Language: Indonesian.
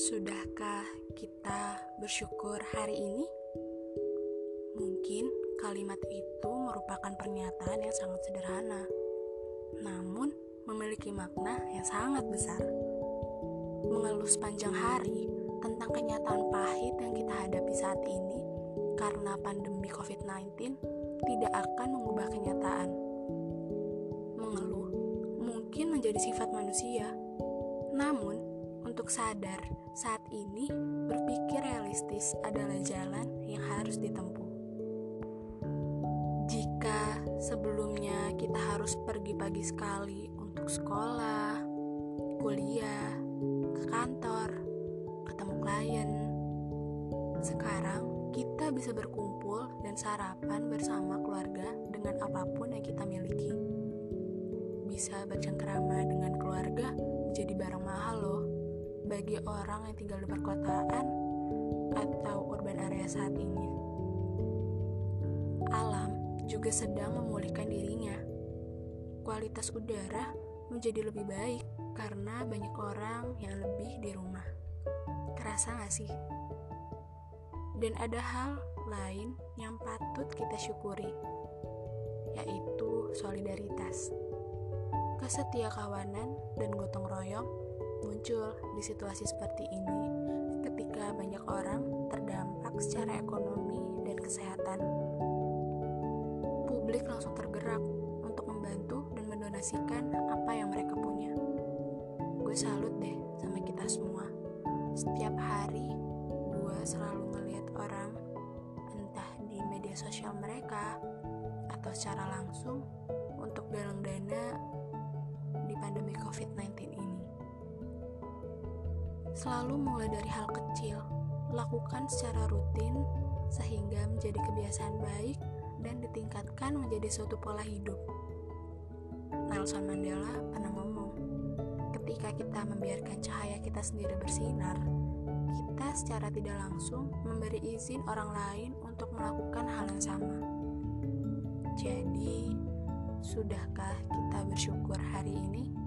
Sudahkah kita bersyukur hari ini? Mungkin kalimat itu merupakan pernyataan yang sangat sederhana, namun memiliki makna yang sangat besar. Mengeluh sepanjang hari tentang kenyataan pahit yang kita hadapi saat ini karena pandemi COVID-19 tidak akan mengubah kenyataan. Mengeluh mungkin menjadi sifat manusia, namun untuk sadar saat ini berpikir realistis adalah jalan yang harus ditempuh. Jika sebelumnya kita harus pergi pagi sekali untuk sekolah, kuliah, ke kantor, ketemu klien, sekarang kita bisa berkumpul dan sarapan bersama keluarga dengan apa pun yang kita miliki. Bisa bercengkrama dengan keluarga menjadi barang mahal loh bagi orang yang tinggal di perkotaan atau urban area saat ini. Alam juga sedang memulihkan dirinya. Kualitas udara menjadi lebih baik karena banyak orang yang lebih di rumah. Kerasa gak sih? Dan ada hal lain yang patut kita syukuri, yaitu solidaritas. Kesetiakawanan dan gotong royong muncul di situasi seperti ini ketika banyak orang terdampak secara ekonomi dan kesehatan. Publik langsung tergerak untuk membantu dan mendonasikan apa yang mereka punya. Gue salut deh sama kita semua. Setiap hari gue selalu ngeliat orang entah di media sosial mereka atau secara langsung untuk galang dana di pandemi COVID-19 ini. Selalu mulai dari hal kecil, lakukan secara rutin sehingga menjadi kebiasaan baik dan ditingkatkan menjadi suatu pola hidup. Nelson Mandela pernah ngomong, ketika kita membiarkan cahaya kita sendiri bersinar, kita secara tidak langsung memberi izin orang lain untuk melakukan hal yang sama. Jadi, sudahkah kita bersyukur hari ini?